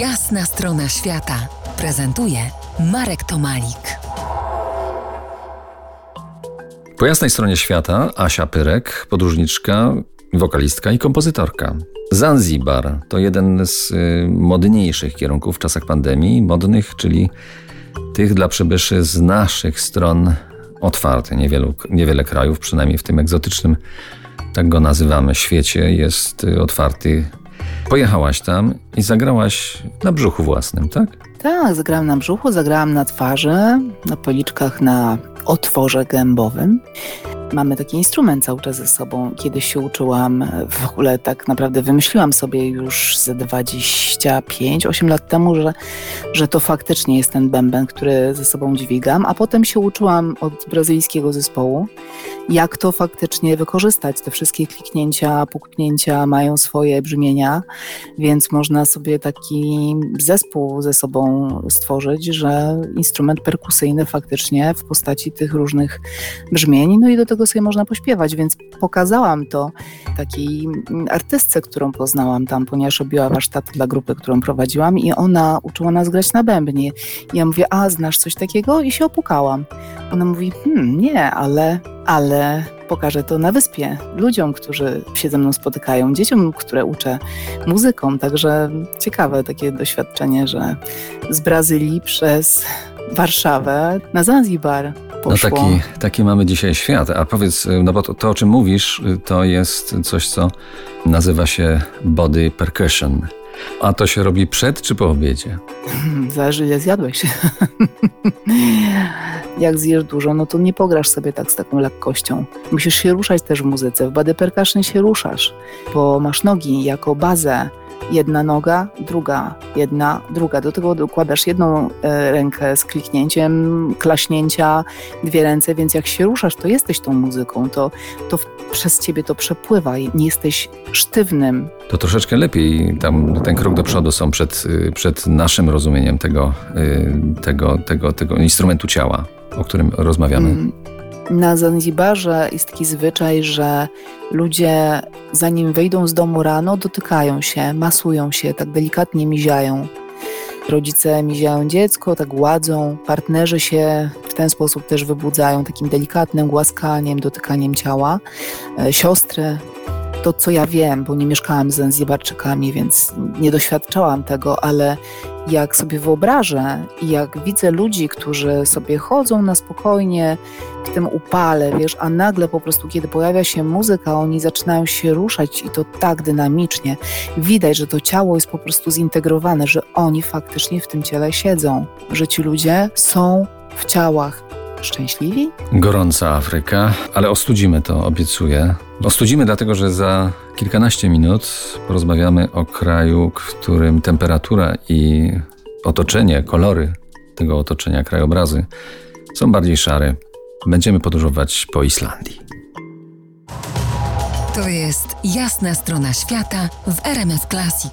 Jasna strona świata prezentuje Marek Tomalik. Po jasnej stronie świata Asia Pyrek, podróżniczka, wokalistka i kompozytorka. Zanzibar to jeden z y, modniejszych kierunków w czasach pandemii, modnych, czyli tych dla przybyszy z naszych stron otwarty. Niewielu, niewiele krajów, przynajmniej w tym egzotycznym, tak go nazywamy, świecie, jest y, otwarty. Pojechałaś tam i zagrałaś na brzuchu własnym, tak? Tak, zagrałam na brzuchu, zagrałam na twarzy, na policzkach, na otworze gębowym. Mamy taki instrument cały czas ze sobą. Kiedyś się uczyłam, w ogóle tak naprawdę wymyśliłam sobie już ze 25-8 lat temu, że, że to faktycznie jest ten bęben, który ze sobą dźwigam, a potem się uczyłam od brazylijskiego zespołu, jak to faktycznie wykorzystać. Te wszystkie kliknięcia, puknięcia mają swoje brzmienia, więc można sobie taki zespół ze sobą stworzyć, że instrument perkusyjny faktycznie w postaci tych różnych brzmień, no i do tego tego sobie można pośpiewać, więc pokazałam to takiej artystce, którą poznałam tam, ponieważ robiła warsztat dla grupy, którą prowadziłam i ona uczyła nas grać na bębnie. I ja mówię, a znasz coś takiego? I się opukałam. Ona mówi, hmm, nie, ale, ale pokażę to na wyspie ludziom, którzy się ze mną spotykają, dzieciom, które uczę muzyką. Także ciekawe takie doświadczenie, że z Brazylii przez Warszawę na Zanzibar poszło. No taki, taki mamy dzisiaj świat. A powiedz, no bo to, to, o czym mówisz, to jest coś, co nazywa się body percussion. A to się robi przed czy po obiedzie? Zależy ile zjadłeś. Jak zjesz dużo, no to nie pograsz sobie tak z taką lekkością. Musisz się ruszać też w muzyce. W body percussion się ruszasz, bo masz nogi jako bazę jedna noga, druga, jedna, druga. Do tego dokładasz jedną e, rękę z kliknięciem, klaśnięcia, dwie ręce, więc jak się ruszasz, to jesteś tą muzyką, to, to przez ciebie to przepływa, nie jesteś sztywnym. To troszeczkę lepiej, tam ten krok do przodu są przed, y, przed naszym rozumieniem tego, y, tego, tego, tego instrumentu ciała, o którym rozmawiamy. Mm. Na Zanzibarze jest taki zwyczaj, że ludzie zanim wyjdą z domu rano, dotykają się, masują się, tak delikatnie miziają. Rodzice miziają dziecko, tak gładzą, partnerzy się w ten sposób też wybudzają, takim delikatnym głaskaniem, dotykaniem ciała. E, siostry to, co ja wiem, bo nie mieszkałam z Zanzibarczykami, więc nie doświadczałam tego, ale jak sobie wyobrażę i jak widzę ludzi, którzy sobie chodzą na spokojnie w tym upale, wiesz, a nagle po prostu, kiedy pojawia się muzyka, oni zaczynają się ruszać i to tak dynamicznie. Widać, że to ciało jest po prostu zintegrowane, że oni faktycznie w tym ciele siedzą, że ci ludzie są w ciałach szczęśliwi? Gorąca Afryka, ale ostudzimy to, obiecuję. Ostudzimy dlatego, że za kilkanaście minut porozmawiamy o kraju, w którym temperatura i otoczenie, kolory tego otoczenia, krajobrazy są bardziej szare. Będziemy podróżować po Islandii. To jest jasna strona świata w RMS Classic.